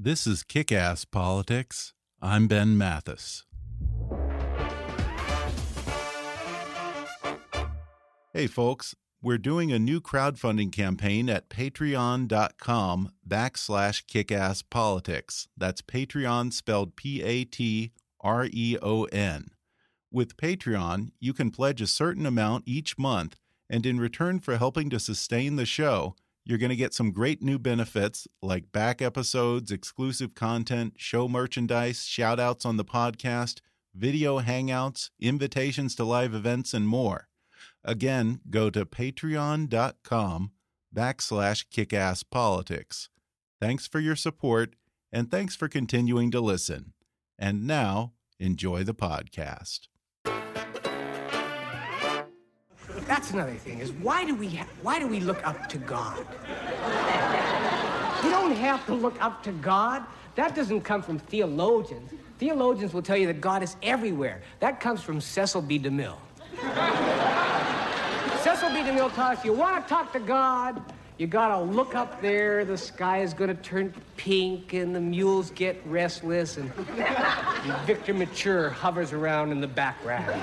This is Kick Ass Politics. I'm Ben Mathis. Hey, folks, we're doing a new crowdfunding campaign at patreon.com backslash kickasspolitics. That's Patreon spelled P A T R E O N. With Patreon, you can pledge a certain amount each month, and in return for helping to sustain the show, you're going to get some great new benefits like back episodes, exclusive content, show merchandise, shout outs on the podcast, video hangouts, invitations to live events, and more. Again, go to patreon.com backslash kickasspolitics. Thanks for your support, and thanks for continuing to listen. And now, enjoy the podcast. That's another thing is why do we why do we look up to God? you don't have to look up to God. That doesn't come from theologians. Theologians will tell you that God is everywhere. That comes from Cecil B. DeMille. Cecil B. DeMille taught us you want to talk to God, you gotta look up there, the sky is gonna turn pink, and the mules get restless, and Victor Mature hovers around in the background.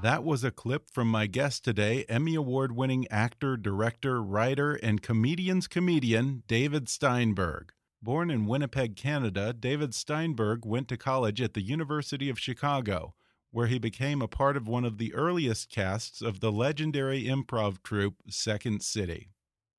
That was a clip from my guest today, Emmy Award winning actor, director, writer, and comedian's comedian, David Steinberg. Born in Winnipeg, Canada, David Steinberg went to college at the University of Chicago, where he became a part of one of the earliest casts of the legendary improv troupe Second City.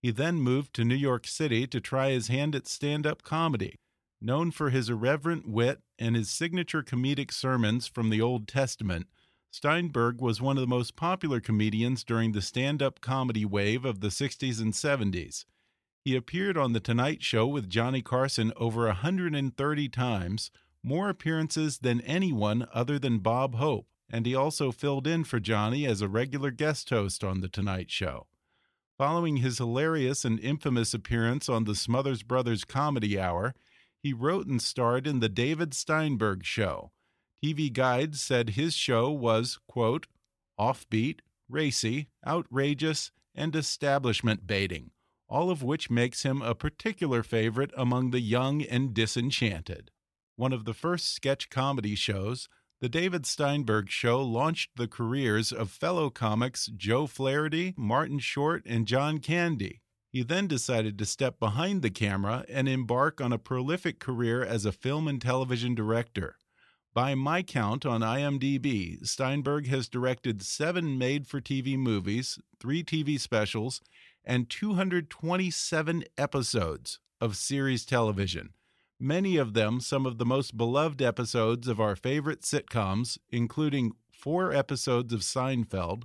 He then moved to New York City to try his hand at stand up comedy. Known for his irreverent wit and his signature comedic sermons from the Old Testament, Steinberg was one of the most popular comedians during the stand up comedy wave of the 60s and 70s. He appeared on The Tonight Show with Johnny Carson over 130 times, more appearances than anyone other than Bob Hope, and he also filled in for Johnny as a regular guest host on The Tonight Show. Following his hilarious and infamous appearance on the Smothers Brothers Comedy Hour, he wrote and starred in The David Steinberg Show TV Guide said his show was, quote, offbeat, racy, outrageous, and establishment baiting, all of which makes him a particular favorite among the young and disenchanted. One of the first sketch comedy shows, The David Steinberg Show launched the careers of fellow comics Joe Flaherty, Martin Short, and John Candy. He then decided to step behind the camera and embark on a prolific career as a film and television director. By my count on IMDb, Steinberg has directed seven made for TV movies, three TV specials, and 227 episodes of series television. Many of them some of the most beloved episodes of our favorite sitcoms, including four episodes of Seinfeld,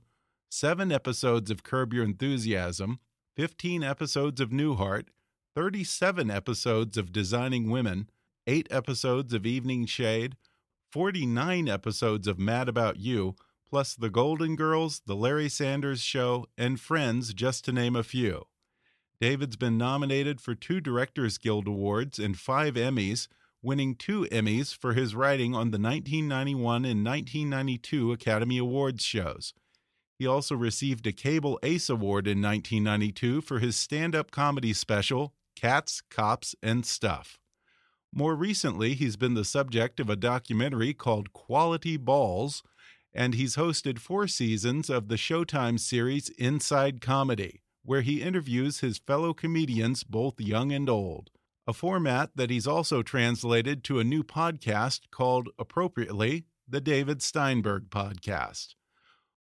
seven episodes of Curb Your Enthusiasm, 15 episodes of Newhart, 37 episodes of Designing Women, eight episodes of Evening Shade, 49 episodes of Mad About You, plus The Golden Girls, The Larry Sanders Show, and Friends, just to name a few. David's been nominated for two Directors Guild Awards and five Emmys, winning two Emmys for his writing on the 1991 and 1992 Academy Awards shows. He also received a Cable Ace Award in 1992 for his stand up comedy special, Cats, Cops, and Stuff. More recently, he's been the subject of a documentary called Quality Balls and he's hosted four seasons of the Showtime series Inside Comedy, where he interviews his fellow comedians, both young and old. A format that he's also translated to a new podcast called, appropriately, the David Steinberg Podcast.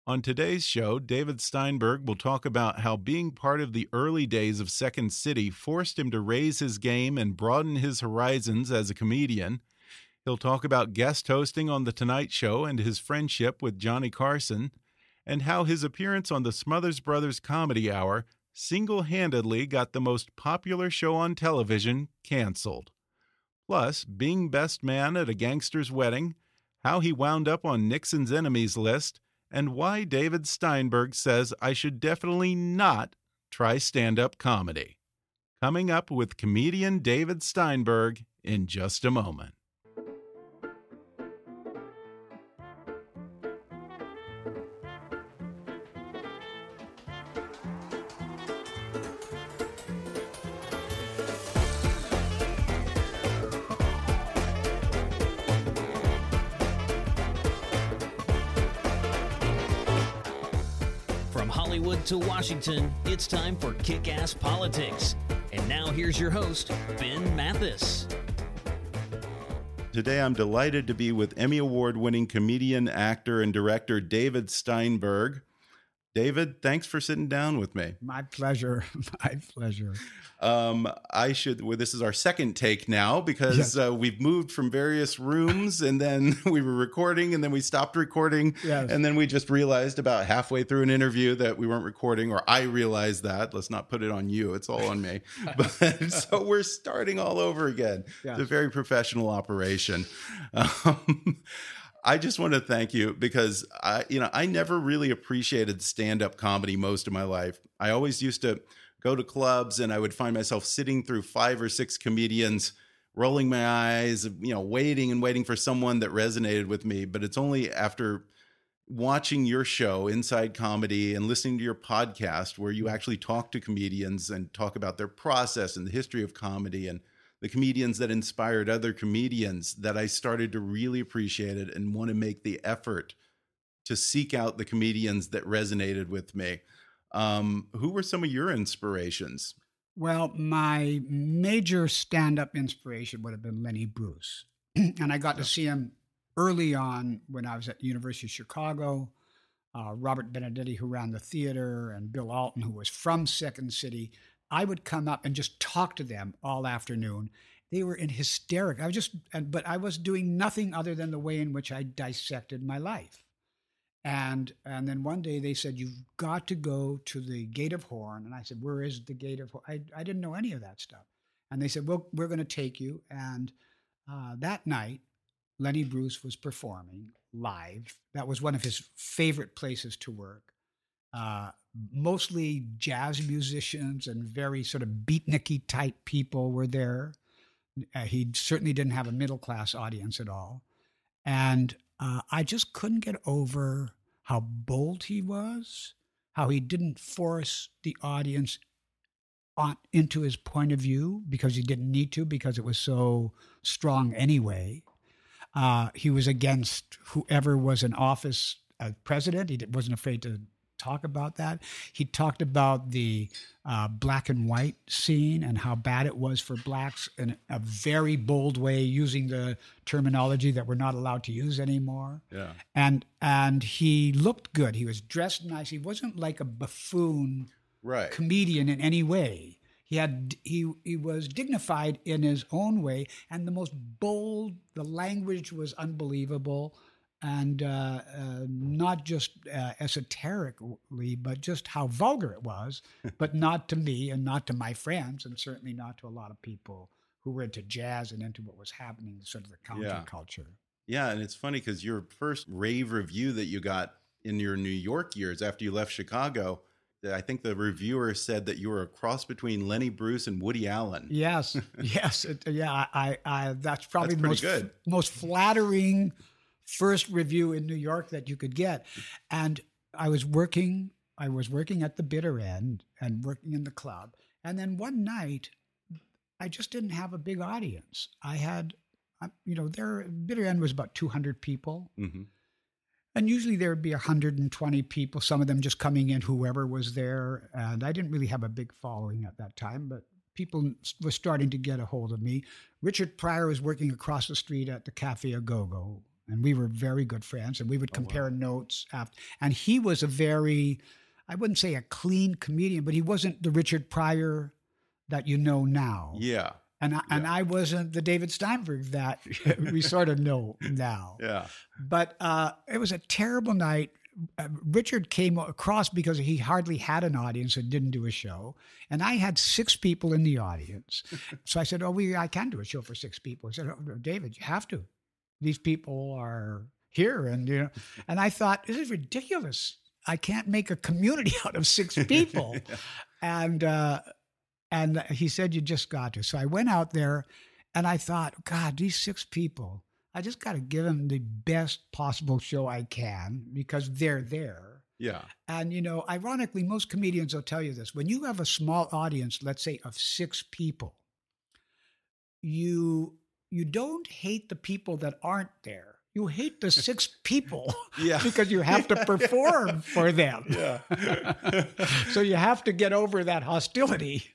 On today's show, David Steinberg will talk about how being part of the early days of Second City forced him to raise his game and broaden his horizons as a comedian He'll talk about guest hosting on The Tonight Show and his friendship with Johnny Carson, and how his appearance on the Smothers Brothers Comedy Hour single handedly got the most popular show on television canceled. Plus, being best man at a gangster's wedding, how he wound up on Nixon's enemies list, and why David Steinberg says I should definitely not try stand up comedy. Coming up with comedian David Steinberg in just a moment. Hollywood to Washington, it's time for Kick Ass Politics. And now here's your host, Ben Mathis. Today I'm delighted to be with Emmy Award winning comedian, actor, and director David Steinberg. David, thanks for sitting down with me. My pleasure. My pleasure. Um, I should. Well, this is our second take now because yes. uh, we've moved from various rooms, and then we were recording, and then we stopped recording, yes. and then we just realized about halfway through an interview that we weren't recording, or I realized that. Let's not put it on you; it's all on me. but so we're starting all over again. Yes. It's a very professional operation. Um, I just want to thank you because I, you know, I never really appreciated stand-up comedy most of my life. I always used to go to clubs and I would find myself sitting through five or six comedians, rolling my eyes, you know, waiting and waiting for someone that resonated with me. But it's only after watching your show, Inside Comedy, and listening to your podcast where you mm. actually talk to comedians and talk about their process and the history of comedy and the comedians that inspired other comedians that I started to really appreciate it and want to make the effort to seek out the comedians that resonated with me. Um, who were some of your inspirations? Well, my major stand up inspiration would have been Lenny Bruce. and I got to see him early on when I was at the University of Chicago. Uh, Robert Benedetti, who ran the theater, and Bill Alton, who was from Second City. I would come up and just talk to them all afternoon. They were in hysteric. I was just, but I was doing nothing other than the way in which I dissected my life. And and then one day they said, You've got to go to the Gate of Horn. And I said, Where is the Gate of Horn? I, I didn't know any of that stuff. And they said, Well, we're going to take you. And uh, that night, Lenny Bruce was performing live. That was one of his favorite places to work. Uh, mostly jazz musicians and very sort of beatniky type people were there. Uh, he certainly didn't have a middle class audience at all. And uh, I just couldn't get over how bold he was, how he didn't force the audience on, into his point of view because he didn't need to, because it was so strong anyway. Uh, he was against whoever was in office as president. He wasn't afraid to talk about that. He talked about the uh, black and white scene and how bad it was for blacks in a very bold way, using the terminology that we're not allowed to use anymore. Yeah. And and he looked good. He was dressed nice. He wasn't like a buffoon right. comedian in any way. He had he he was dignified in his own way, and the most bold. The language was unbelievable and uh, uh, not just uh, esoterically, but just how vulgar it was, but not to me and not to my friends, and certainly not to a lot of people who were into jazz and into what was happening, sort of the counterculture. Yeah. yeah, and it's funny because your first rave review that you got in your New York years after you left Chicago. I think the reviewer said that you were a cross between Lenny Bruce and Woody Allen. Yes, yes, it, yeah. I, I, that's probably that's the most, most flattering first review in New York that you could get. And I was working, I was working at the bitter end and working in the club. And then one night, I just didn't have a big audience. I had, you know, their bitter end was about 200 people. Mm-hmm. And usually there would be 120 people, some of them just coming in, whoever was there. And I didn't really have a big following at that time, but people were starting to get a hold of me. Richard Pryor was working across the street at the Cafe A Go Go, and we were very good friends, and we would compare oh, wow. notes. After, and he was a very, I wouldn't say a clean comedian, but he wasn't the Richard Pryor that you know now. Yeah. And I, yeah. and I wasn't the David Steinberg that we sort of know now. Yeah. But uh, it was a terrible night. Uh, Richard came across because he hardly had an audience and didn't do a show, and I had six people in the audience. so I said, "Oh, we I can do a show for six people." I said, oh, "David, you have to. These people are here, and you know." And I thought, "This is ridiculous. I can't make a community out of six people." yeah. And uh, and he said, You just got to. So I went out there and I thought, God, these six people, I just got to give them the best possible show I can because they're there. Yeah. And, you know, ironically, most comedians will tell you this when you have a small audience, let's say of six people, you you don't hate the people that aren't there you hate the six people yeah. because you have to perform for them. Yeah. so you have to get over that hostility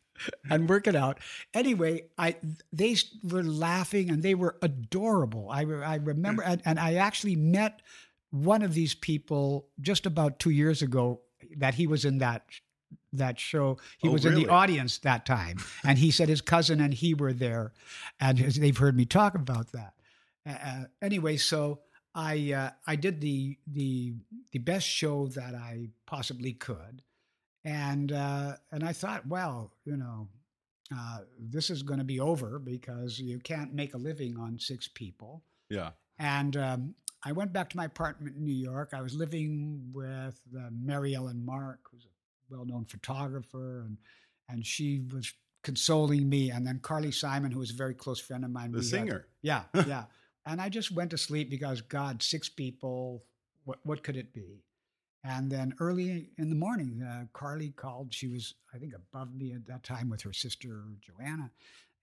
and work it out. Anyway, I they were laughing and they were adorable. I I remember mm. and, and I actually met one of these people just about two years ago that he was in that that show. He oh, was really? in the audience that time, and he said his cousin and he were there, and they've heard me talk about that. Uh, anyway, so I uh, I did the the the best show that I possibly could, and uh, and I thought, well, you know, uh, this is going to be over because you can't make a living on six people. Yeah. And um, I went back to my apartment in New York. I was living with uh, Mary Ellen Mark, who's a well-known photographer, and and she was consoling me. And then Carly Simon, who was a very close friend of mine, the singer. Yeah, yeah. and I just went to sleep because God, six people. What what could it be? And then early in the morning, uh, Carly called. She was, I think, above me at that time with her sister Joanna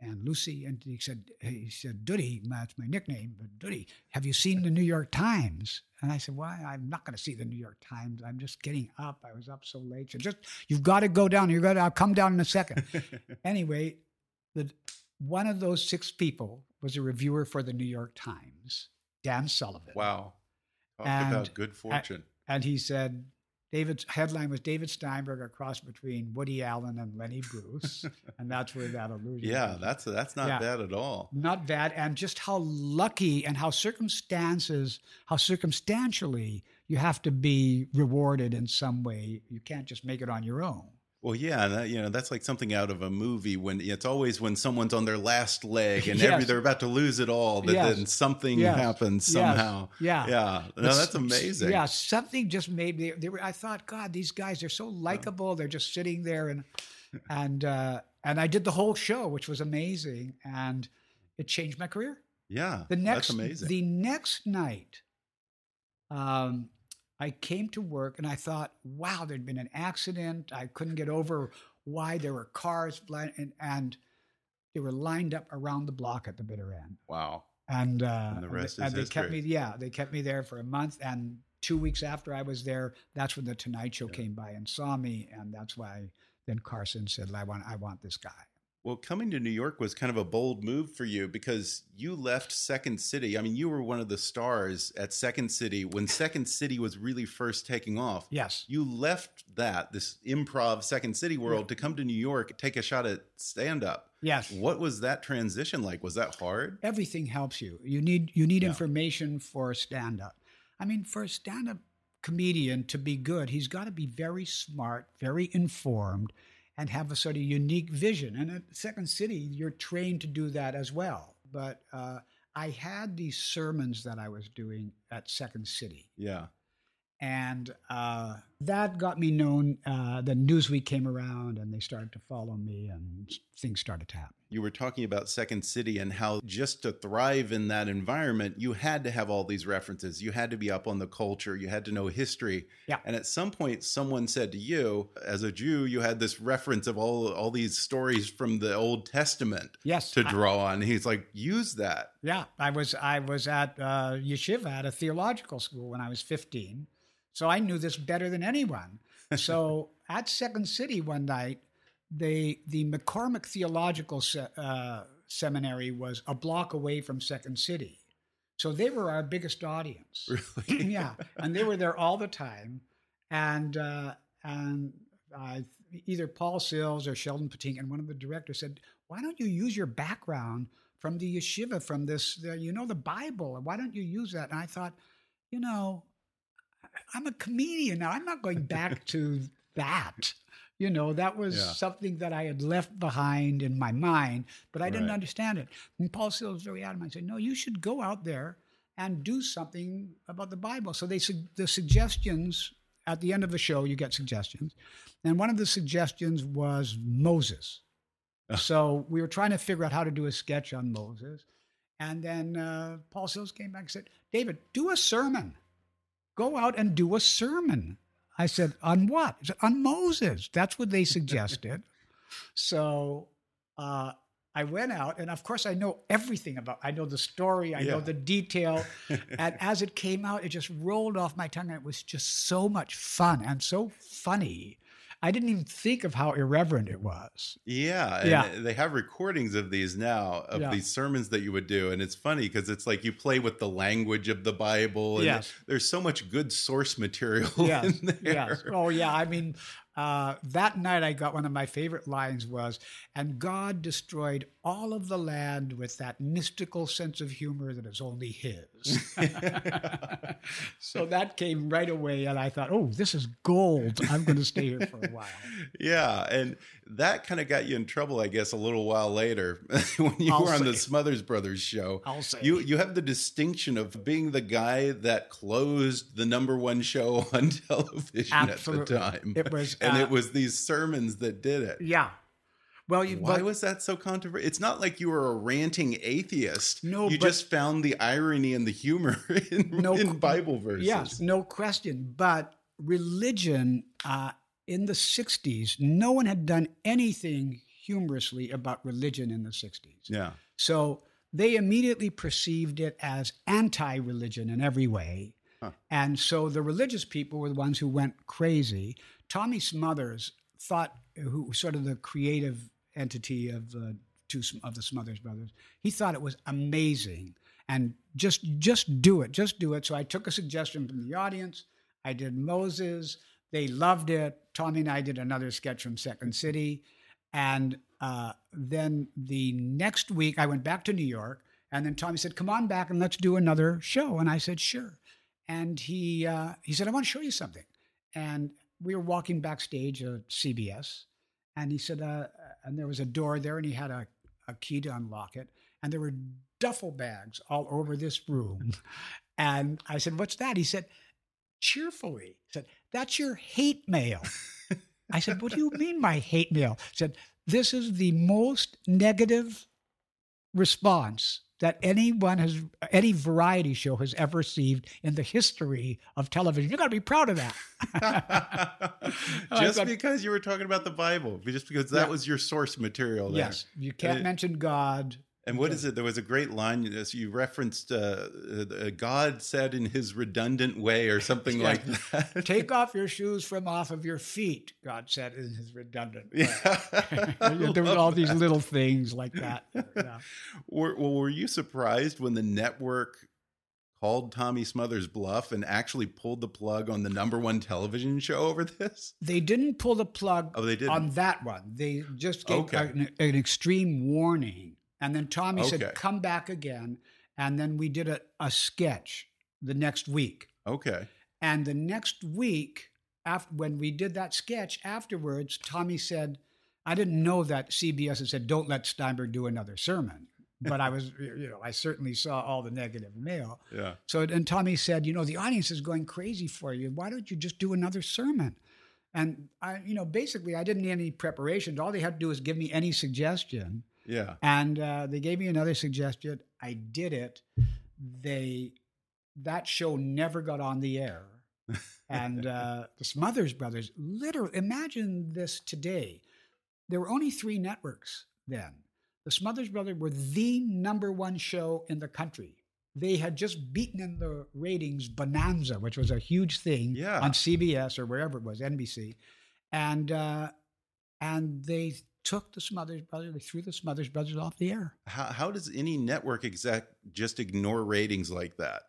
and Lucy. And he said, he said, Duddy, that's my nickname, but Duddy, have you seen the New York Times? And I said, why? I'm not going to see the New York Times. I'm just getting up. I was up so late. So just, you've got to go down. You've got to, I'll come down in a second. anyway, the, one of those six people was a reviewer for the New York Times, Dan Sullivan. Wow. Talk and, about good fortune and he said David's headline was David Steinberg, a cross between Woody Allen and Lenny Bruce, and that's where that illusion. Yeah, that's that's not yeah, bad at all. Not bad, and just how lucky and how circumstances, how circumstantially you have to be rewarded in some way. You can't just make it on your own. Well, yeah, that, you know that's like something out of a movie. When it's always when someone's on their last leg and yes. every, they're about to lose it all, that yes. then something yes. happens somehow. Yeah, yeah. No, that's amazing. Yeah, something just made me. They were, I thought, God, these guys are so likable. They're just sitting there and and uh, and I did the whole show, which was amazing, and it changed my career. Yeah, the next that's amazing. The next night, um, I came to work and I thought, wow, there'd been an accident. I couldn't get over why there were cars and, and they were lined up around the block at the bitter end. Wow. And, uh, and the rest and, is they history. kept me, yeah, they kept me there for a month. And two weeks after I was there, that's when the Tonight Show yeah. came by and saw me, and that's why then Carson said, "I want, I want this guy." Well, coming to New York was kind of a bold move for you because you left Second City. I mean, you were one of the stars at Second City when Second City was really first taking off. Yes. You left that, this improv Second City world, to come to New York, take a shot at stand up. Yes. What was that transition like? Was that hard? Everything helps you. You need you need yeah. information for stand up. I mean, for a stand up comedian to be good, he's got to be very smart, very informed and have a sort of unique vision. And at Second City, you're trained to do that as well. But uh, I had these sermons that I was doing at Second City. Yeah. And uh, that got me known. Uh, the Newsweek came around and they started to follow me and things started to happen. You were talking about Second City and how just to thrive in that environment, you had to have all these references. You had to be up on the culture. You had to know history. Yeah. And at some point, someone said to you, as a Jew, you had this reference of all all these stories from the Old Testament. Yes, To I- draw on. He's like, use that. Yeah, I was I was at uh, yeshiva at a theological school when I was 15, so I knew this better than anyone. So at Second City one night, they the McCormick Theological Se- uh, Seminary was a block away from Second City, so they were our biggest audience. Really? yeah, and they were there all the time, and uh, and uh, either Paul Sills or Sheldon Patinkin, and one of the directors said, "Why don't you use your background from the yeshiva, from this, uh, you know, the Bible? Why don't you use that?" And I thought, you know, I'm a comedian now. I'm not going back to that. You know, that was Yeah. something that I had left behind in my mind, but I didn't Right. understand understand it. And Paul Sills was very adamant. I said, no, you should go out there and do something about the Bible. So they sug- the suggestions at the end of the show, you get suggestions, and one of the suggestions was Moses. so we were trying to figure out how to do a sketch on Moses, and then uh, Paul Sills came back and said, "David, do a sermon. Go out and do a sermon." I said, "On what?" Said, "On Moses." That's what they suggested. so uh, I went out, and of course, I know everything about. I know the story. I know the detail. and as it came out, it just rolled off my tongue, and it was just so much fun and so funny. I didn't even think of how irreverent it was. Yeah, and Yeah. they have recordings of these now of Yeah. these sermons that you would do, and it's funny because it's like you play with the language of the Bible, and Yes. there's so much good source material yes, in there. yes. Oh, yeah. I mean, uh, that night I got one of my favorite lines was, "And God destroyed all of the land with that mystical sense of humor that is only His." so that came right away, and I thought, "Oh, this is gold. I'm going to stay here for a while." Yeah, and that kind of got you in trouble, I guess, a little while later when you I'll were on the. Smothers Brothers show. I'll say. you you have the distinction of being the guy that closed the number one show on television Absolutely. at the time. It was, and uh, it was these sermons that did it. Yeah. Well, you, Why but- was that so controversial? It's not like you were a ranting atheist. No, you but- just found the irony and the humor in, No in Bible verses. Yes, no question. But religion uh, in the 60s, no one had done anything humorously about religion in the 60s. Yeah. So they immediately perceived it as anti religion in every way. Huh. And so the religious people were the ones who went crazy. Tommy Smothers thought, who sort of the creative entity of two of the Smothers brothers, he thought it was amazing and just just do it, just do it. So I took a suggestion from the audience. I did Moses. They loved it. Tommy and I did another sketch from Second City, and uh, then the next week I went back to New York, and then Tommy said, "Come on back and let's do another show." And I said, "Sure." And he uh, he said, "I want to show you something." And we were walking backstage at CBS, and he said, uh, and there was a door there, and he had a, a key to unlock it, and there were duffel bags all over this room. And I said, What's that? He said, Cheerfully. He said, That's your hate mail. I said, What do you mean by hate mail? He said, This is the most negative response that anyone has, any variety show has ever received in the history of television. You got to be proud of that. Just thought- because you were talking about the Bible, just because that Yeah. was your source material. There. yes, you can't Uh, mention God. And what is it? There was a great line as you referenced. Uh, uh, God said in His redundant way, or something Yeah. like that. Take off your shoes from off of your feet, God said in his redundant way. Yeah. there were all these little things like that. Yeah. Were, well, were you surprised when the network called Tommy Smothers bluff and actually pulled the plug on the number one television show over this? They didn't pull the plug Oh, they didn't. on that one. They just gave Okay. an, an extreme warning. And then Tommy Okay. said, come back again. And then we did a, a sketch the next week. Okay. And the next week, after when we did that sketch afterwards, Tommy said, I didn't know that CBS had said, don't let Steinberg do another sermon. but I was, you know, I certainly saw all the negative mail. Yeah. So, and Tommy said, you know, the audience is going crazy for you. Why don't you just do another sermon? And I, you know, basically, I didn't need any preparations. All they had to do was give me any suggestion. Yeah. And uh, they gave me another suggestion. I did it. They, that show never got on the air. and uh, the Smothers Brothers, literally, imagine this today. There were only three networks then. The Smothers Brothers were the number one show in the country. They had just beaten in the ratings Bonanza, which was a huge thing Yeah. on CBS or wherever it was, NBC, and uh, and they took the Smothers Brothers, they threw the Smothers Brothers off the air. How, how does any network exec just ignore ratings like that?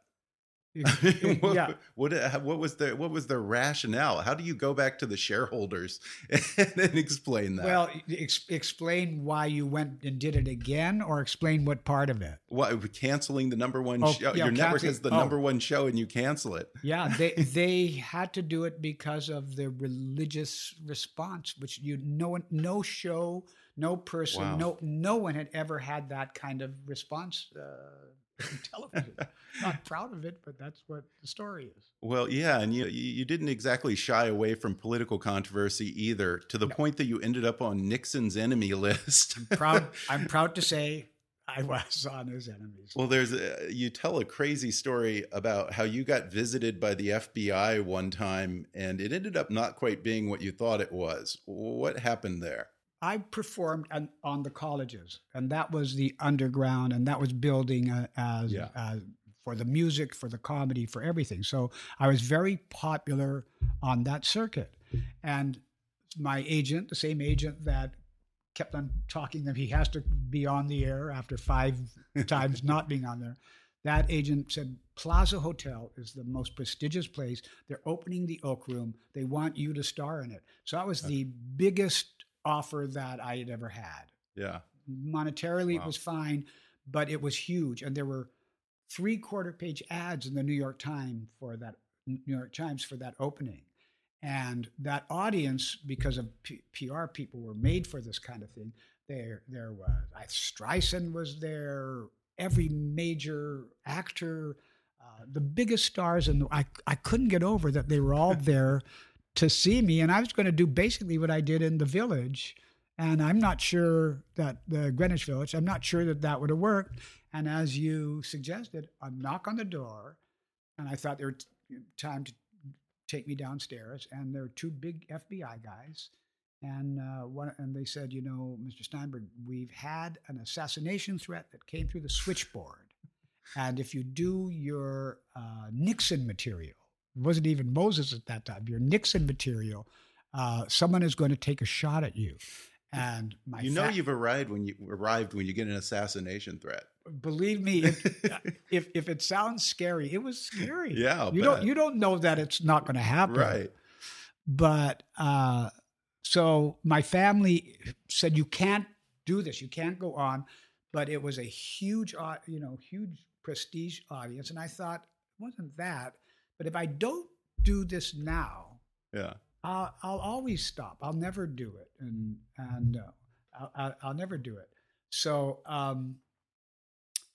what, yeah, what uh, what was the what was the rationale? How do you go back to the shareholders and, and explain that? well, ex- explain why you went and did it again, or explain what part of it. why canceling the number one Oh, show? yeah, Your network is the oh. number one show, and you cancel it. Yeah, they they had to do it because of the religious response, which you no one, no show, no person, Wow. no no one had ever had that kind of response uh, television. Not proud of it, but that's what the story is. Well, yeah, and you you didn't exactly shy away from political controversy either, to the point that you ended up on Nixon's enemy list. I'm Proud, I'm proud to say I was on his enemies. Well, there's a, you tell a crazy story about how you got visited by the FBI one time, and it ended up not quite being what you thought it was. What happened there? I performed on, on the colleges, and that was the underground, and that was building uh, as, Yeah. as for the music, for the comedy, for everything. So I was very popular on that circuit, and my agent, the same agent that kept on talking that he has to be on the air after five times not being on there. That agent said, Plaza Hotel is the most prestigious place. They're opening the Oak Room. They want you to star in it. So that was the biggest offer that I had ever had. Yeah, Monetarily, Wow. it was fine, but it was huge. And there were three quarter page ads in the New York Times for that New York Times for that opening. And that audience, because of P- PR people, were made for this kind of thing. There, there was I, Streisand was there. Every major actor, uh, the biggest stars, and I, I couldn't get over that they were all there to see me. And I was going to do basically what I did in the Village, and I'm not sure that the Greenwich Village. I'm not sure that that would have worked. And as you suggested, a knock on the door, and I thought there was time to take me downstairs, and there were two big FBI guys, and uh, one, and they said, you know, Mr. Steinberg, we've had an assassination threat that came through the switchboard, and if you do your uh, Nixon material, it wasn't even Moses at that time, your Nixon material, uh, someone is going to take a shot at you. And my you know fa- you've arrived when you arrived when you get an assassination threat. believe me, if, if if it sounds scary, it was scary. Yeah, I'll you bet. don't you don't know that it's not going to happen, Right. But uh, so my family said you can't do this, you can't go on. But it was a huge, you know, huge prestige audience, and I thought it wasn't that. But if I don't do this now, Yeah. I'll, I'll always stop. I'll never do it, and and uh, I'll, I'll, I'll never do it. So um,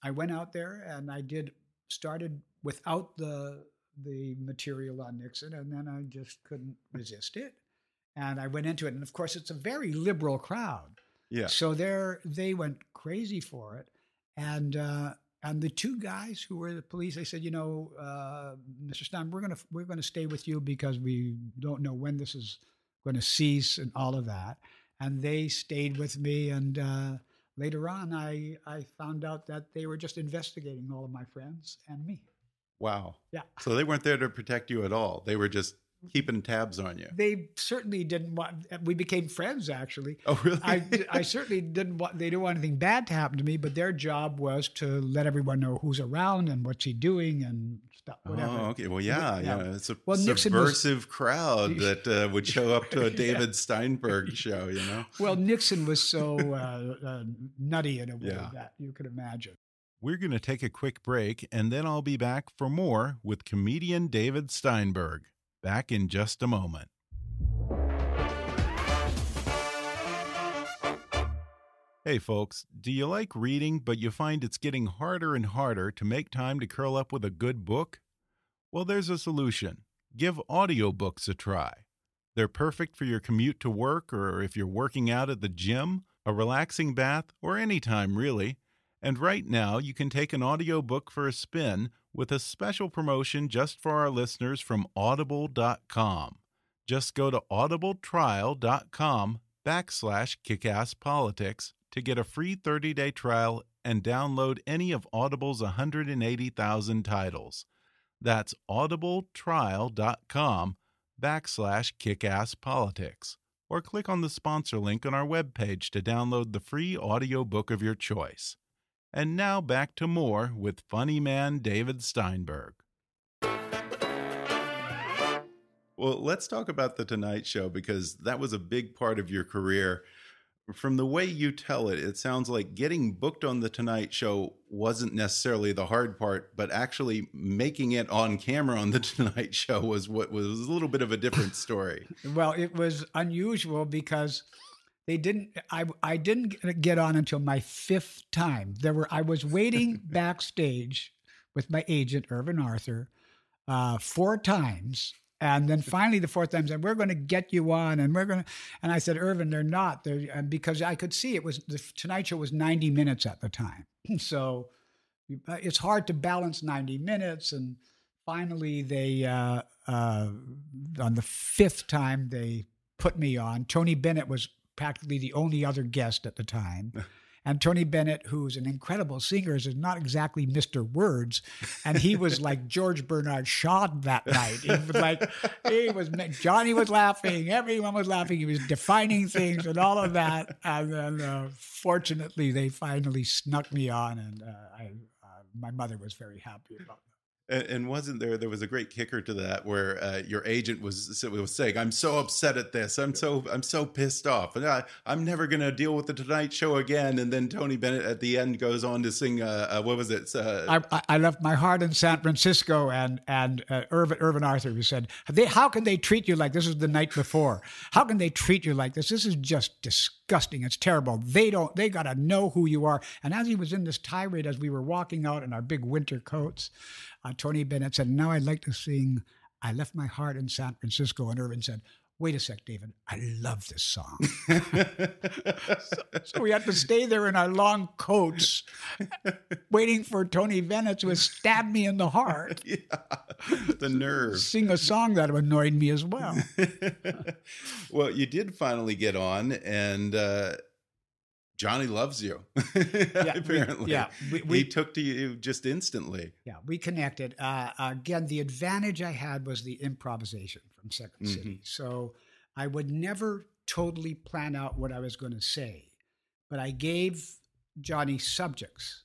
I went out there and I did started without the the material on Nixon, and then I just couldn't resist it, and I went into it. And of course, it's a very liberal crowd, Yeah. so there they went crazy for it, and uh, and the two guys who were the police, they said, you know, uh, Mr. Stein, we're gonna we're gonna stay with you because we don't know when this is going to cease and all of that, and they stayed with me. And uh, later on, I I found out that they were just investigating all of my friends and me. Wow. Yeah. So they weren't there to protect you at all. They were just keeping tabs on you. They certainly didn't want. We became friends actually. Oh, really? I, I certainly didn't want they didn't want anything bad to happen to me, but their job was to let everyone know who's around and what's he doing and stuff, whatever. Oh, okay. Well, yeah, Yeah. yeah. It's a Well, Nixon was- subversive crowd that uh, would show up to a David Steinberg show. You know. Well, Nixon was so uh, uh, nutty in a way Yeah. that you could imagine. We're going to take a quick break, and then I'll be back for more with comedian David Steinberg. Back in just a moment. Hey, folks, do you like reading, but you find it's getting harder and harder to make time to curl up with a good book? Well, there's a solution. Give audiobooks a try. They're perfect for your commute to work or if you're working out at the gym, a relaxing bath, or any time really. And right now, you can take an audiobook for a spin with a special promotion just for our listeners from audible.com. Just go to audibletrial.com backslash kickasspolitics to get a free 30-day trial and download any of Audible's 180,000 titles. That's audibletrial.com backslash kickasspolitics. Or click on the sponsor link on our webpage to download the free audiobook of your choice. And now back to more with funny man David Steinberg. Well, let's talk about The Tonight Show because that was a big part of your career. From the way you tell it, it sounds like getting booked on The Tonight Show wasn't necessarily the hard part, but actually making it on camera on The Tonight Show was what was a little bit of a different story. well, it was unusual because they didn't I I didn't get on until my fifth time. There were I was waiting backstage with my agent Irvin Arthur uh, four times and then finally, the fourth time said, "We're going to get you on," and we're going to. And I said, "Irvin, they're not." They're because I could see it was the Tonight Show was ninety minutes at the time, so uh, it's hard to balance ninety minutes. And finally, they uh, uh, on the fifth time they put me on. Tony Bennett was practically the only other guest at the time. And Tony Bennett, who's an incredible singer, is not exactly Mr. Words. And he was like George Bernard Shaw that night. He was like, he was, Johnny was laughing, everyone was laughing. He was defining things and all of that. And then uh, fortunately, they finally snuck me on, and uh, I, uh, my mother was very happy about that. And, and wasn't there? There was a great kicker to that, where uh, your agent was was saying, "I'm so upset at this. I'm so I'm so pissed off, and I, I'm never going to deal with the Tonight Show again." And then Tony Bennett at the end goes on to sing, uh, uh, "What was it?" Uh, I, I, left my heart in San Francisco, and and uh, Irvin Irvin Arthur who said, they, "How can they treat you like this?" Is the night before? How can they treat you like this? This is just disgusting. It's terrible. They don't. They got to know who you are. And as he was in this tirade, as we were walking out in our big winter coats uh, Tony Bennett said, Now I'd like to sing I Left My Heart in San Francisco. And Irvin said, Wait a sec, David, I love this song. so, so, we had to stay there in our long coats, waiting for Tony Bennett to stab me in the heart. Yeah, the nerve. Sing a song that annoyed me as well. well, you did finally get on, and uh, Johnny loves you. yeah, apparently, we, yeah, we, we, he took to you just instantly. Yeah, we connected. Uh, again, the advantage I had was the improvisation from 2nd mm-hmm. City. So I would never totally plan out what I was going to say, but I gave Johnny subjects,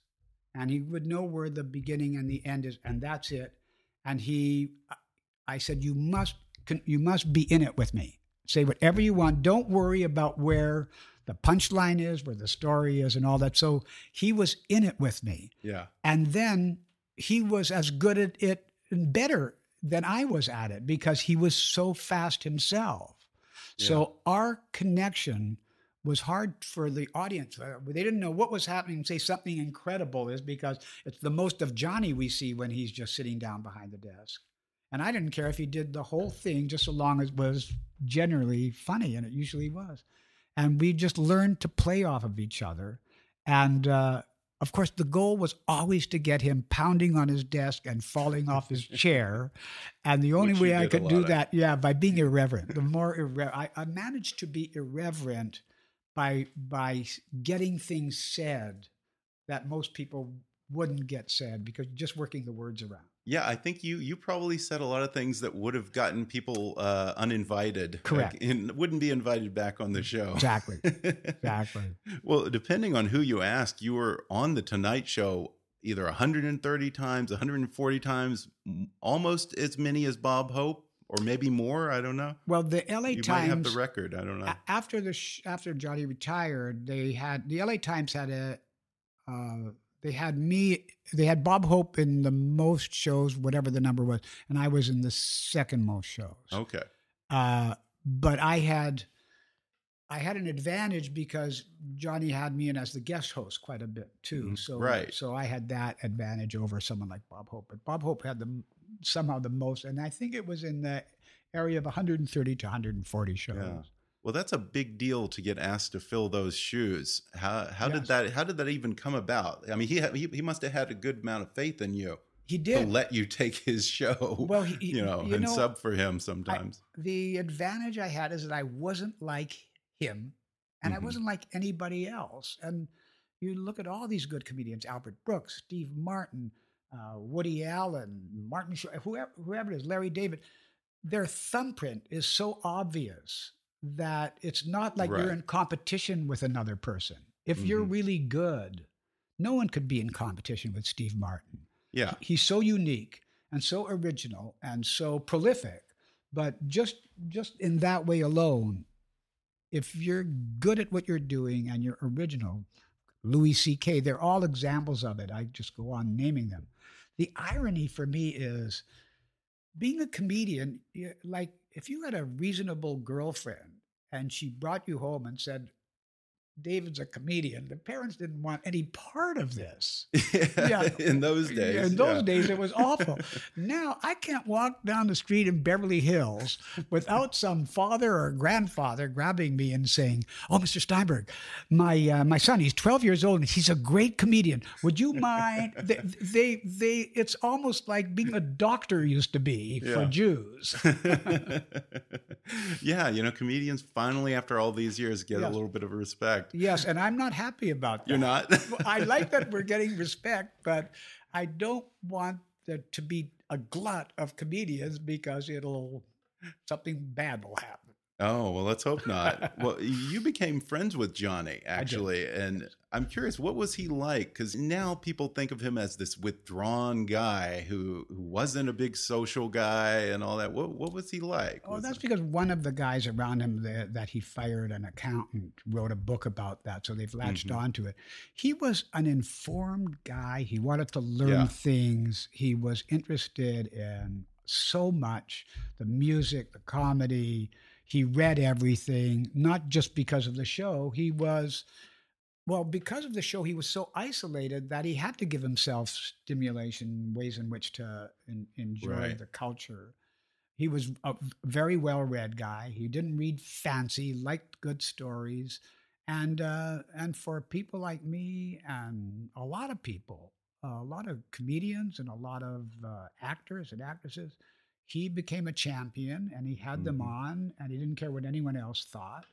and he would know where the beginning and the end is, and that's it. And he, I said, you must, you must be in it with me. Say whatever you want. Don't worry about where the punchline is, where the story is, and all that. So he was in it with me. Yeah. And then he was as good at it and better than I was at it because he was so fast himself. Yeah. So our connection was hard for the audience. Uh, they didn't know what was happening. Say something incredible is because it's the most of Johnny we see when he's just sitting down behind the desk. And I didn't care if he did the whole thing just so long as it was generally funny, and it usually was and we just learned to play off of each other. And uh, of course, the goal was always to get him pounding on his desk and falling off his chair. And the only way I could do of. that, yeah, by being irreverent. The more irreverent, I, I managed to be irreverent by by getting things said that most people wouldn't get said because just working the words around. Yeah, I think you you probably said a lot of things that would have gotten people uh, uninvited. Correct. and wouldn't be invited back on the show. Exactly. exactly. well, depending on who you ask, you were on the Tonight Show either 130 times, 140 times, almost as many as Bob Hope, or maybe more. I don't know. Well, the LA you Times have the record. I don't know. After the after Johnny retired, they had the LA Times had a. Uh, they had me they had bob hope in the most shows whatever the number was and i was in the second most shows okay uh, but i had I had an advantage because Johnny had me in as the guest host quite a bit too. Mhm. So Right. so I had that advantage over someone like Bob Hope. But Bob Hope had the somehow the most, and I think it was in the area of 130 to 140 shows. Yeah. Well, that's a big deal to get asked to fill those shoes. How how did that how did that even come about? I mean, he he, he must have had a good amount of faith in you He to did. let you take his show. Well, he- he- you know, you and know, sub for him I- sometimes. the advantage I had is that I wasn't like him and Mhm. I wasn't like anybody else. And you look at all these good comedians Albert Brooks, Steve Martin, uh, Woody Allen, Martin Short, whoever, whoever it is, Larry David, their thumbprint is so obvious that it's not like Right. you're in competition with another person. If you're Mhm. really good, no one could be in competition with Steve Martin yeah. he's so unique and so original and so prolific but just just in that way alone if you're good at what you're doing and you're original louis ck they're all examples of it i just go on naming them the irony for me is being a comedian like if you had a reasonable girlfriend and she brought you home and said david's a comedian the parents didn't want any part of this Yeah. in those yeah, days. In those yeah. days, it was awful. now I can't walk down the street in Beverly Hills without some father or grandfather grabbing me and saying, "Oh, Mr. Steinberg, my uh, my son, he's 12 years old and he's a great comedian. Would you mind?" they, they they it's almost like being a doctor used to be for Jews. yeah, you know, comedians finally, after all these years, get a little bit of respect. Yes, and I'm not happy about that. You're not. I like that we're getting respect, but I don't want there to be a glut of comedians because it'll something bad will happen. Oh, well, let's hope not. well, you became friends with Johnny, actually. And I'm curious, what was he like? Because now people think of him as this withdrawn guy who, who wasn't a big social guy and all that. What, what was he like? Oh, Was that's because one of the guys around him that, that he fired, an accountant, wrote a book about that. So they've latched Mhm. onto it. He was an informed guy. He wanted to learn Yeah. things. He was interested in so much the music, the comedy. He read everything, not just because of the show. He was, well, because of the show, he was so isolated that he had to give himself stimulation, ways in which to en- enjoy Right. the culture. He was a very well read guy. He didn't read fancy, liked good stories. And, uh, and for people like me and a lot of people, a lot of comedians and a lot of uh, actors and actresses, he became a champion and he had them Mhm. on and he didn't care what anyone else thought.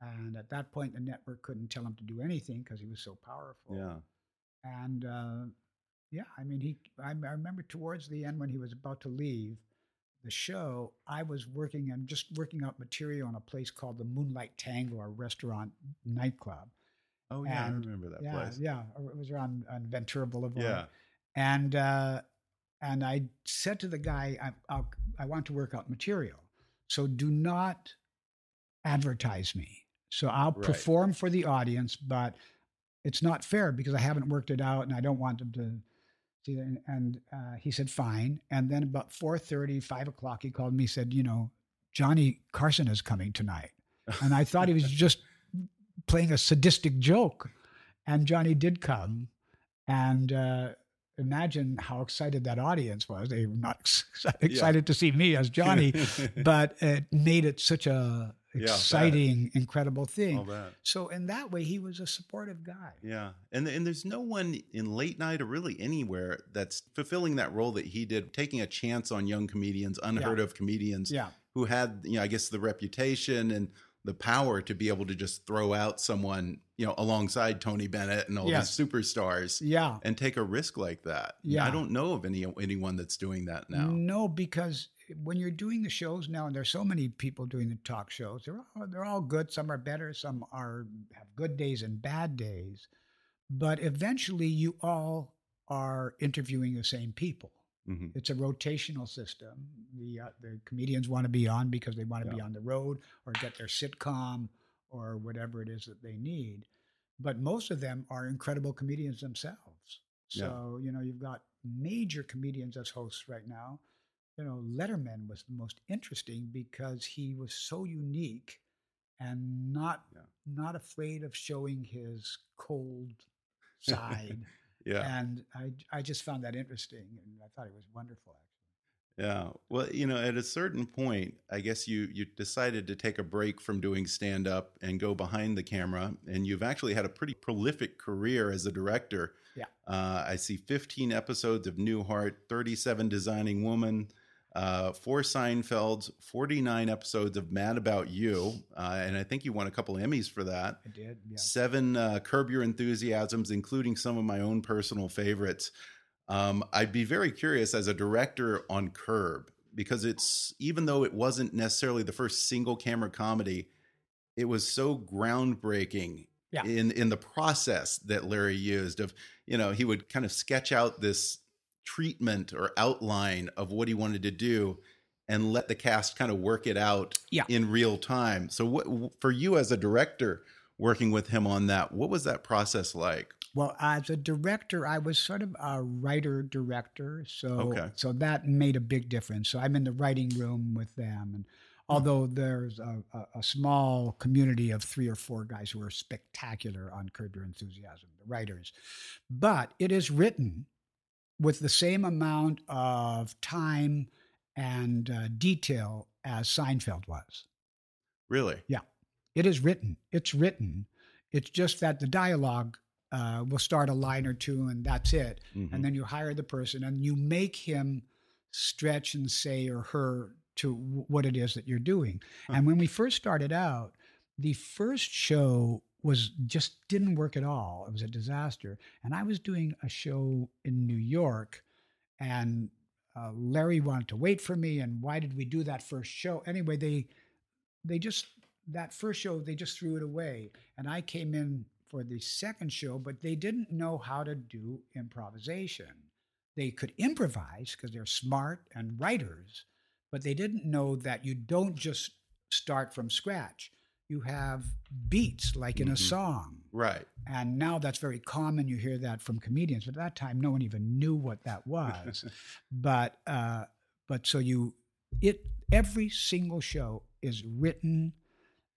And at that point, the network couldn't tell him to do anything because he was so powerful. Yeah. And uh, yeah, I mean, he. I, I remember towards the end when he was about to leave the show, I was working and just working out material in a place called the Moonlight Tango, a restaurant nightclub. Oh, yeah. And- I remember that yeah, place. yeah, it was around on Ventura Boulevard. Yeah. and uh, and I said to the guy, I, I'll, I want to work out material, so do not advertise me. So I'll Right. perform for the audience, but it's not fair because I haven't worked it out, and I don't want them to see that. And, uh, he said, fine. And then about 4.30, 5 o'clock, he called me, said, you know, Johnny Carson is coming tonight. And I thought he was just playing a sadistic joke. And Johnny did come. And uh, imagine how excited that audience was. They were not ex- excited to see me as Johnny, but it made it such a Yeah, exciting, incredible thing. So in that way, he was a supportive guy. Yeah, and and there's no one in late night or really anywhere that's fulfilling that role that he did, taking a chance on young comedians, unheard of comedians, Yeah. who had you know I guess the reputation and the power to be able to just throw out someone you know alongside Tony Bennett and all Yes. these superstars Yeah. and take a risk like that. Yeah. I don't know of any anyone that's doing that now. No, because when you're doing the shows now, and there's so many people doing the talk shows, they're all, they're all good. Some are better, some are have good days and bad days, but eventually you all are interviewing the same people. Mhm. It's a rotational system. The uh, the comedians want to be on because they want to be on the road or get their sitcom or whatever it is that they need. But most of them are incredible comedians themselves. Yeah. So you know you've got major comedians as hosts right now. You know Letterman was the most interesting because he was so unique and not Yeah. not afraid of showing his cold side. Yeah. And I I just found that interesting, and I thought it was wonderful. Actually. Yeah. Well, you know, at a certain point, I guess you you decided to take a break from doing stand up and go behind the camera, and you've actually had a pretty prolific career as a director. Yeah. Uh, I see 15 episodes of Newhart, 37 Designing Woman, uh, four Seinfelds, 49 episodes of Mad About You, uh, and I think you won a couple Emmys for that. I did. Yeah. Seven uh, Curb Your Enthusiasms, including some of my own personal favorites. Um, I'd be very curious as a director on Curb because it's even though it wasn't necessarily the first single camera comedy, it was so groundbreaking Yeah. in in the process that Larry used of you know he would kind of sketch out this treatment or outline of what he wanted to do and let the cast kind of work it out Yeah. in real time. So what for you as a director working with him on that, what was that process like? Well, as a director, I was sort of a writer director, so Okay. so that made a big difference. So I'm in the writing room with them, and hmm. although there's a, a, a small community of three or four guys who are spectacular on Curb Your Enthusiasm, the writers, but it is written with the same amount of time and uh, detail as Seinfeld was. Really? Yeah. It is written. It's written. It's just that the dialogue uh, will start a line or two, and that's it. Mhm. And then you hire the person, and you make him stretch and say or her to w- what it is that you're doing. And when we first started out, the first show was just didn't work at all. It was a disaster. And I was doing a show in New York, and uh, Larry wanted to wait for me. And why did we do that first show? Anyway, they they just that first show they just threw it away and i came in for the second show but they didn't know how to do improvisation they could improvise because they're smart and writers but they didn't know that you don't just start from scratch you have beats like in a Mhm. song Right. and now that's very common you hear that from comedians but at that time no one even knew what that was but uh, but so you it every single show is written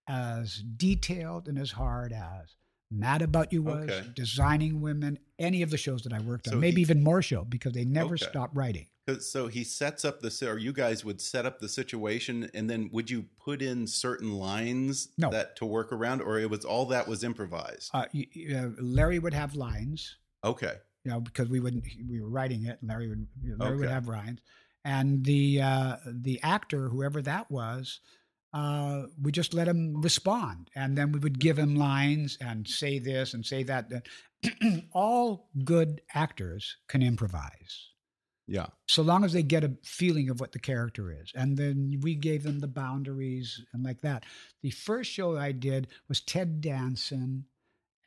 as detailed and as hard as Mad About You was, Okay. Designing Women, any of the shows that I worked on, So maybe he- even more show because they never Okay. stopped writing. 'Cause- So he sets up the, or you guys would set up the situation, and then would you put in certain lines No. that to work around, or it was all that was improvised? Uh, y- y- uh, Larry would have lines, Okay. you know, because we wouldn't we were writing it. And Larry would Larry would have lines, and the uh, the actor, whoever that was, uh, we just let him respond, and then we would give him lines and say this and say that. All good actors can improvise. Yeah. so long as they get a feeling of what the character is. And then we gave them the boundaries and like that. The first show I did was Ted Danson,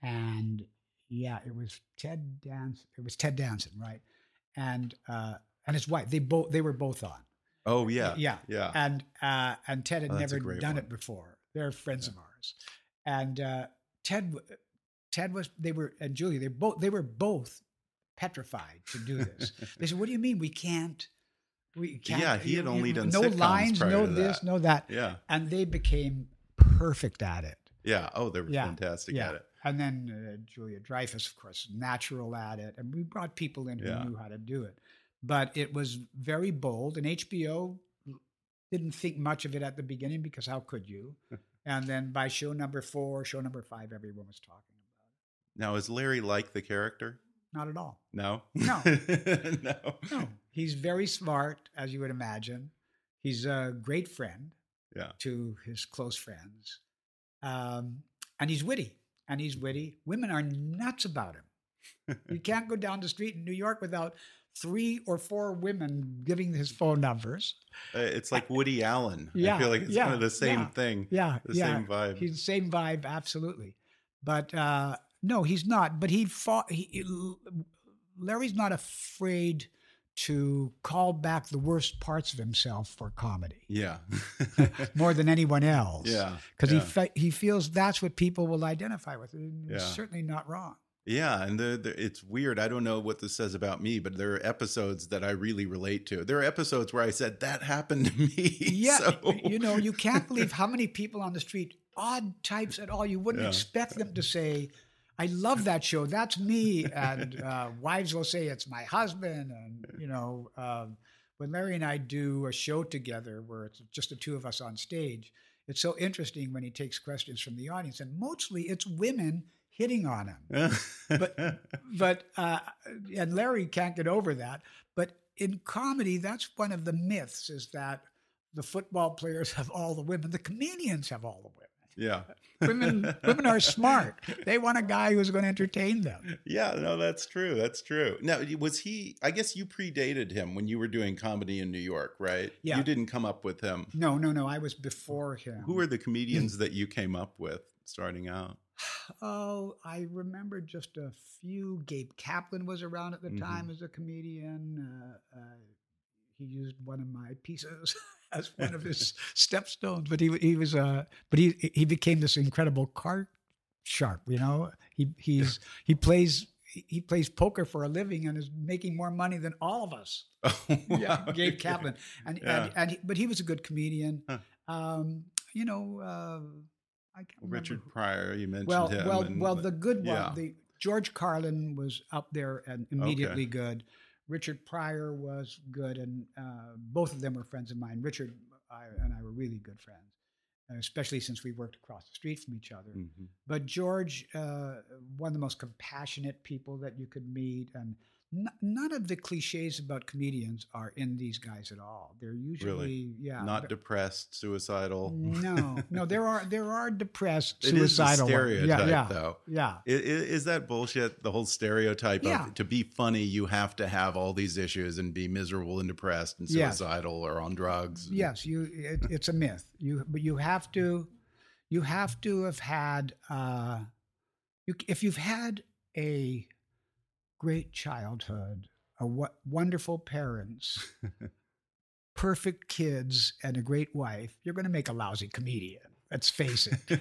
and yeah, it was Ted Danson. It was Ted Danson, right? And uh, and his wife. They both they were both on. Oh yeah. yeah, Yeah. And uh, and Ted had Oh, never done one. it before. They're friends of ours, and uh, Ted Ted was they were and Julia they both they were both petrified to do this. they said, "What do you mean we can't?" We can't. Yeah, he had you- only you- done no lines, no this, that. no that, Yeah. and they became perfect at it. Yeah. Oh, they were Yeah, fantastic yeah. at it. And then uh, Julia Dreyfus, of course, natural at it, and we brought people in who Yeah. knew how to do it. But it was very bold, and HBO didn't think much of it at the beginning because how could you? and then by show number four, show number five, everyone was talking about it. Now, is Larry like the character? Not at all. No. No. no. No, he's very smart, as you would imagine. He's a great friend Yeah. to his close friends, um, and he's witty. And he's witty. Women are nuts about him. you can't go down the street in New York without three or four women giving his phone numbers. Uh, It's like Woody Allen. Yeah, I feel like it's yeah, kind of the same yeah. thing. Yeah, The yeah. same vibe. He's the same vibe, absolutely. But uh, no, he's not. But he fought. He, Larry's not afraid to call back the worst parts of himself for comedy yeah. more than anyone else. Yeah, because yeah. he fe- he feels that's what people will identify with. And It's Yeah. certainly not wrong. Yeah, and the, the, it's weird. I don't know what this says about me, but there are episodes that I really relate to. There are episodes where I said that happened to me. Yeah, so, you know, you can't believe how many people on the street odd types at all. You wouldn't Yeah. expect them to say, I love that show. That's me. And uh, wives will say it's my husband. And, you know, um, when Larry and I do a show together where it's just the two of us on stage, it's so interesting when he takes questions from the audience. And mostly it's women hitting on him. But, but, uh, and Larry can't get over that. But in comedy, that's one of the myths is that the football players have all the women, the comedians have all the women yeah. women women are smart. They want a guy who's going to entertain them. Yeah, no, that's true. That's true. Now, was he? I guess you predated him when you were doing comedy in New York, right? Yeah. You didn't come up with him. No, no, no. I was before him. Who were the comedians that you came up with starting out? Oh, I remember just a few. Gabe Kaplan was around at the Mhm. time as a comedian. Uh, uh, he used one of my pieces as one of his stepstones, but he he was uh, but he he became this incredible card sharp. You know, he he's he plays. He plays poker for a living and is making more money than all of us. yeah, Wow. Gabe Kaplan, and Yeah. and, and he, but he was a good comedian. Huh. Um, you know, uh, I can't remember Richard who- Pryor, you mentioned Well, him. well, and- well. The good one, yeah. the George Carlin was up there and immediately good. Richard Pryor was good, and uh, both of them were friends of mine. Richard I, and I were really good friends, uh, especially since we worked across the street from each other. Mhm. But George, uh, one of the most compassionate people that you could meet, and n- none of the cliches about comedians are in these guys at all. They're usually, yeah, not depressed, suicidal. no, no. There are there are depressed, is suicidal. stereotype, yeah, yeah, though. Yeah, I- i- Is that bullshit? The whole stereotype Yeah. of to be funny, you have to have all these issues and be miserable and depressed and Yes. suicidal or on drugs. yes. You, it, it's a myth. You, but you have to, you have to have had. Uh, you, if you've had a great childhood, a w- wonderful parents, perfect kids, and a great wife, you're going to make a lousy comedian. Let's face it.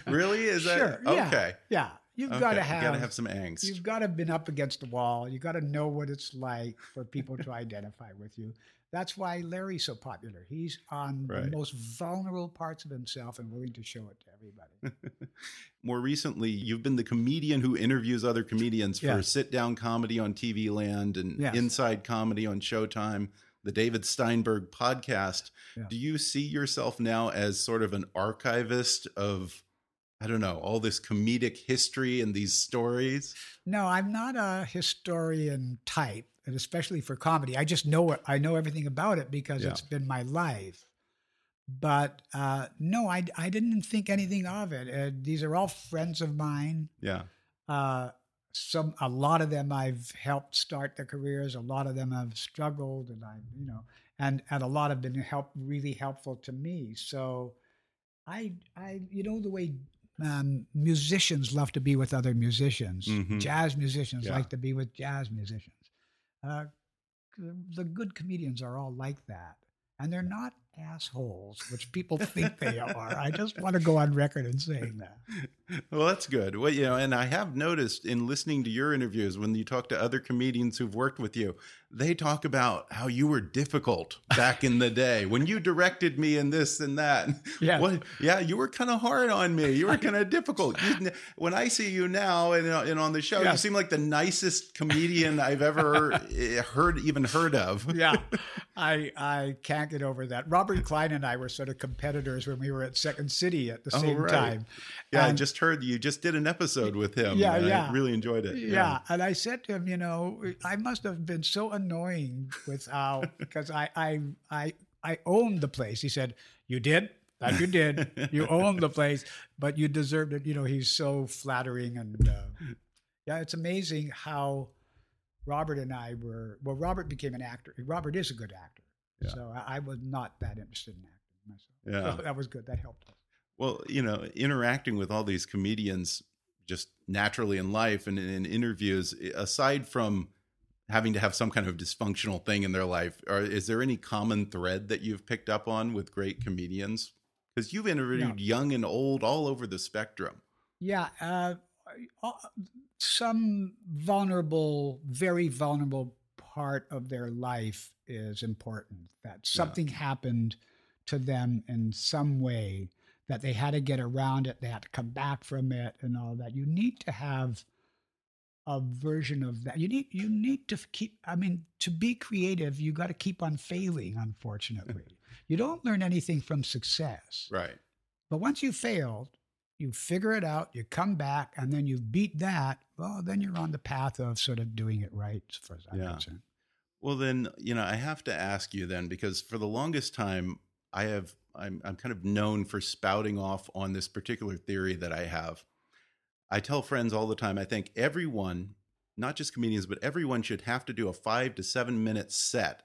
really? Is that Sure, yeah. okay? Yeah, you've Okay, got to have. have some angst. You've got to have been up against the wall. You've got to know what it's like for people to identify with you. That's why Larry's so popular. He's on Right. the most vulnerable parts of himself and willing to show it to everybody. More recently, you've been the comedian who interviews other comedians for Yes. sit down comedy on TV Land and Yes. inside comedy on Showtime, the David Steinberg podcast. Do you see yourself now as sort of an archivist of, I don't know, all this comedic history and these stories? No, I'm not a historian type, and especially for comedy. I just know it. I know everything about it because Yeah. it's been my life. But uh, no, I, I didn't think anything of it. Uh, these are all friends of mine. Yeah. Uh, some a lot of them I've helped start their careers. A lot of them have struggled, and I, you know, and and a lot have been help really helpful to me. So, I I you know the way um, musicians love to be with other musicians. Mhm. Jazz musicians Yeah. like to be with jazz musicians. Uh, the good comedians are all like that, and they're not assholes, which people think they are. I just want to go on record in saying that. Well, that's good. Well, you know, and I have noticed in listening to your interviews when you talk to other comedians who've worked with you, they talk about how you were difficult back in the day when you directed me in this and that. Yeah. What, yeah, you were kind of hard on me. You were kind of difficult. You, when I see you now and, uh, and on the show, Yeah. you seem like the nicest comedian I've ever eh, heard, even heard of. yeah, I I can't get over that. Robert Klein and I were sort of competitors when we were at Second City at the Oh, same right. time. Yeah, I just heard you just did an episode with him. Yeah, and yeah. I really enjoyed it. Yeah. and I said to him, you know, I must have been so annoying with how because I I I I owned the place. He said, "You did." That you did. You owned the place, but you deserved it. You know, he's so flattering, and uh, yeah, it's amazing how Robert and I were. Well, Robert became an actor. Robert is a good actor, Yeah. so I, I was not that interested in acting myself. Yeah. so that was good. That helped us. Well, you know, interacting with all these comedians just naturally in life and in interviews, aside from having to have some kind of dysfunctional thing in their life, or is there any common thread that you've picked up on with great comedians? Because you've interviewed No. young and old all over the spectrum. Yeah, uh, uh, some vulnerable, very vulnerable part of their life is important. That something happened to them in some way that they had to get around it, they had to come back from it, and all that. You need to have a version of that. You need you need to keep. I mean, to be creative, you got to keep on failing. Unfortunately, you don't learn anything from success. Right. But once you failed, you figure it out, you come back, and then you beat that. Well, then you're on the path of sort of doing it right, as far as I'm Yeah. concerned. Well, then, you know, I have to ask you then, because for the longest time, I have, I'm, I'm kind of known for spouting off on this particular theory that I have. I tell friends all the time, I think everyone, not just comedians, but everyone should have to do a five to seven minute set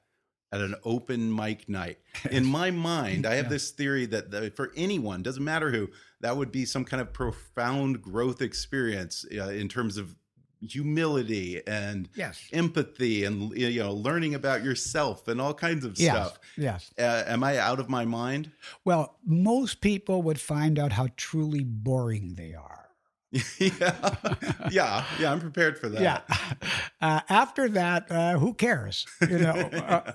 at an open mic night. In my mind, I have Yeah. this theory that, that for anyone, doesn't matter who, that would be some kind of profound growth experience uh, in terms of humility and Yes. empathy and you know learning about yourself and all kinds of Yes. stuff. Yes. Uh, am I out of my mind? Well, most people would find out how truly boring they are. Yeah, yeah, yeah. I'm prepared for that. Yeah. Uh, after that, uh, who cares? You know. Uh,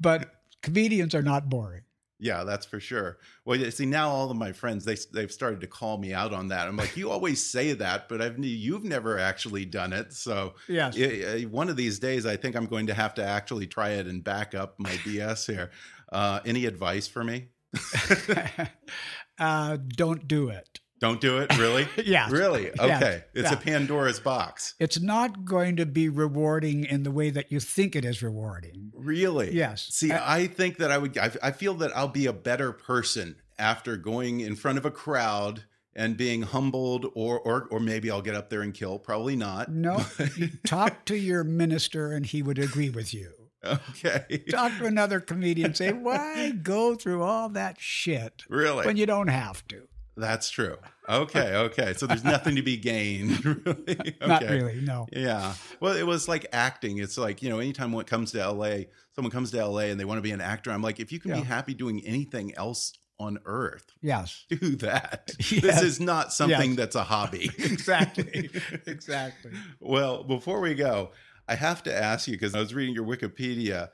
but comedians are not boring. Yeah, that's for sure. Well, you see, now all of my friends they they've started to call me out on that. I'm like, you always say that, but I've you've never actually done it. So Yes. yeah, one of these days, I think I'm going to have to actually try it and back up my BS here. Uh, any advice for me? uh, don't do it. Don't do it, really? yeah. really. Okay, it's a Pandora's box. It's not going to be rewarding in the way that you think it is rewarding. Really? Yes. See, Uh, I think that I would. I, I feel that I'll be a better person after going in front of a crowd and being humbled, or or or maybe I'll get up there and kill. Probably not. No, talk to your minister and he would agree with you. Okay. Talk to another comedian, say, why go through all that shit Really? when you don't have to? That's true. Okay. Okay. So there's nothing to be gained. really. Not Okay. really, no. Yeah. Well, it was like acting. It's like, you know, anytime one comes to LA, someone comes to LA and they want to be an actor, I'm like, if you can be happy doing anything else on earth, Yes, do that. Yes. This is not something Yes. that's a hobby. exactly. exactly. well, before we go, I have to ask you because I was reading your Wikipedia.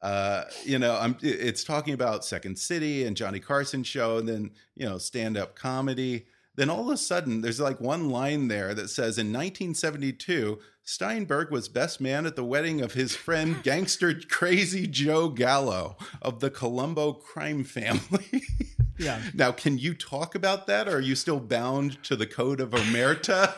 Uh, you know, I'm it's talking about Second City and Johnny Carson show, and then you know stand up comedy. Then all of a sudden, there's like one line there that says, "In 1972, Steinberg was best man at the wedding of his friend gangster Crazy Joe Gallo of the Colombo crime family." Yeah. Now, can you talk about that, or are you still bound to the code of omerta?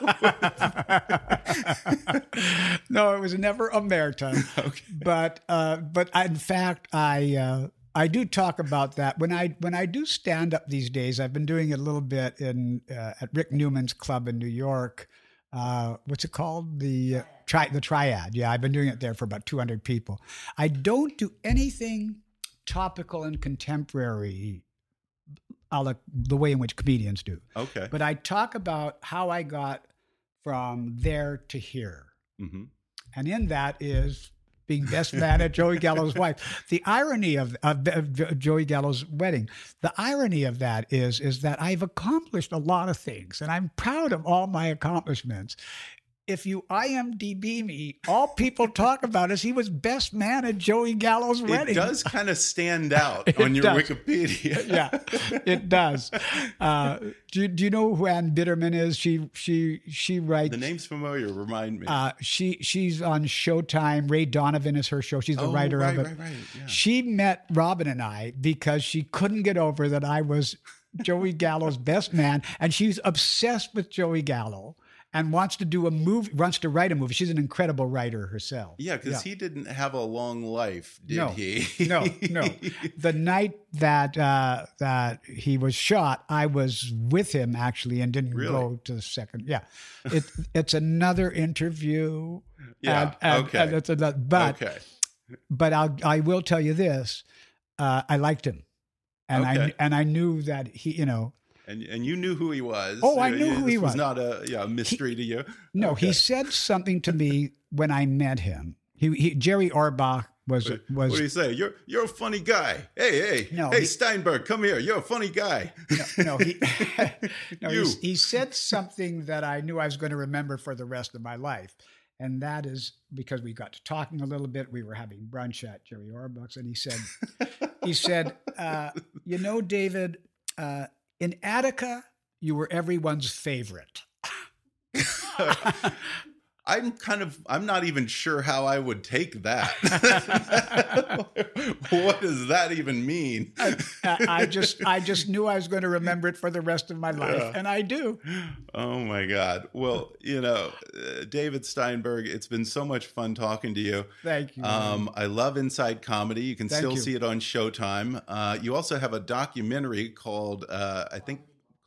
no, it was never a maritime. Okay. But uh, but I, in fact, I uh, I do talk about that when I when I do stand up these days. I've been doing it a little bit in uh, at Rick Newman's club in New York. Uh, what's it called? The uh, tri the Triad. Yeah, I've been doing it there for about 200 people. I don't do anything topical and contemporary, a la the way in which comedians do. okay. But I talk about how I got from there to here. hmm And in that is being best man at Joey Gallo's wife. The irony of, of, of Joey Gallo's wedding, the irony of that is, is that I've accomplished a lot of things and I'm proud of all my accomplishments. If you IMDb me, all people talk about is he was best man at Joey Gallo's wedding. It does kind of stand out on your does. Wikipedia. yeah, it does. Uh, do, you- do you know who Ann Biderman is? She she she writes. The name's familiar. Remind me. Uh, she she's on Showtime. Ray Donovan is her show. She's the Oh, writer right, of it. right, right, yeah. She met Robin and I because she couldn't get over that I was Joey Gallo's best man, and she's obsessed with Joey Gallo and wants to do a movie. Wants to write a movie. She's an incredible writer herself. yeah, because he didn't have a long life, did no, he? no, no. The night that uh, that he was shot, I was with him actually, and didn't Really? go to the second. Yeah, it it's another interview. Yeah, and, and- okay. and it's another, but okay. but I'll, I will tell you this: uh, I liked him, and I and I knew that he, you know, And and you knew who he was. Oh, I knew who he was. was. Not a yeah a mystery to you. no, Okay. he said something to me when I met him. He, he Jerry Orbach was What, was what do you say? You're you're a funny guy. Hey hey No, hey he- Steinberg, come here. You're a funny guy. no, no, he, no he, You. he said something that I knew I was going to remember for the rest of my life. And that is because we got to talking a little bit. We were having brunch at Jerry Orbach's, and he said, he said, uh, you know, David, uh, In Attica, you were everyone's favorite. I'm kind of I'm not even sure how I would take that. what does that even mean? I, I, just I just knew I was going to remember it for the rest of my life, yeah. and I do. Oh my God! Well, you know, uh, David Steinberg, it's been so much fun talking to you. Thank you. Um, I love Inside Comedy. You can Thank still you. see it on Showtime. Uh, you also have a documentary called uh, I think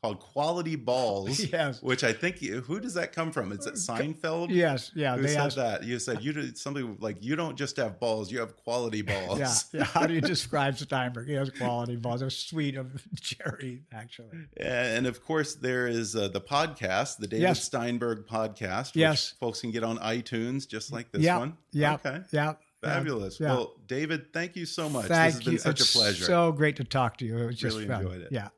called Quality Balls. Yes. Which I think who does that come from? Is it Seinfeld? Yes. Yeah. Who they said asked, that? You said you did something like you don't just have balls, you have quality balls. Yeah. Yeah. How do you describe Steinberg? He has quality balls. They're sweet of Jerry, actually. And of course, there is uh, the podcast, the David Yes. Steinberg podcast. Which Yes. Folks can get on iTunes just like this yeah. one. Yeah. Okay. Yeah. Fabulous. Yeah. Well, David, thank you so much. Thank this has been you. such It's a pleasure. So great to talk to you. It was just Really fun. enjoyed it. Yeah.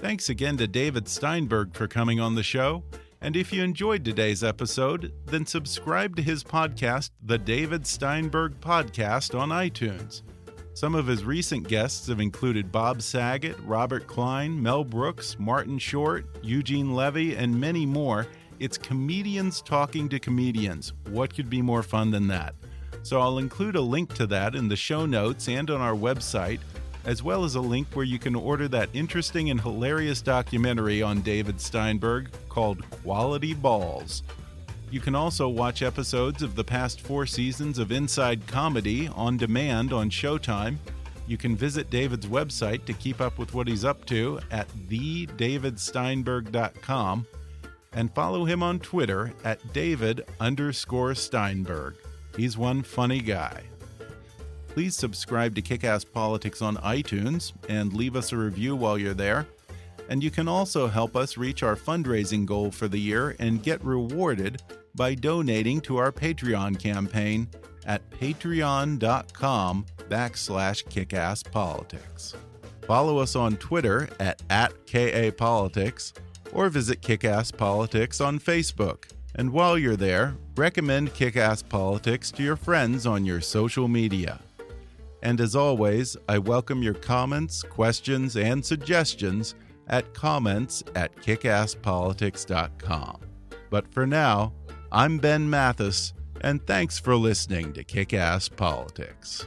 Thanks again to David Steinberg for coming on the show. And if you enjoyed today's episode, then subscribe to his podcast, The David Steinberg Podcast, on iTunes. Some of his recent guests have included Bob Saget, Robert Klein, Mel Brooks, Martin Short, Eugene Levy, and many more. It's comedians talking to comedians. What could be more fun than that? So I'll include a link to that in the show notes and on our website, as well as a link where you can order that interesting and hilarious documentary on David Steinberg called Quality Balls. You can also watch episodes of the past four seasons of Inside Comedy on demand on Showtime. You can visit David's website to keep up with what he's up to at thedavidsteinberg.com and follow him on Twitter at David underscore Steinberg. He's one funny guy. Please subscribe to Kickass Politics on iTunes and leave us a review while you're there. And you can also help us reach our fundraising goal for the year and get rewarded by donating to our Patreon campaign at patreon.com backslash kickasspolitics. Follow us on Twitter at, at KAPolitics or visit Kickass Politics on Facebook. And while you're there, recommend Kickass Politics to your friends on your social media. And as always, I welcome your comments, questions, and suggestions at comments at kickasspolitics.com. But for now, I'm Ben Mathis, and thanks for listening to Kick Ass Politics.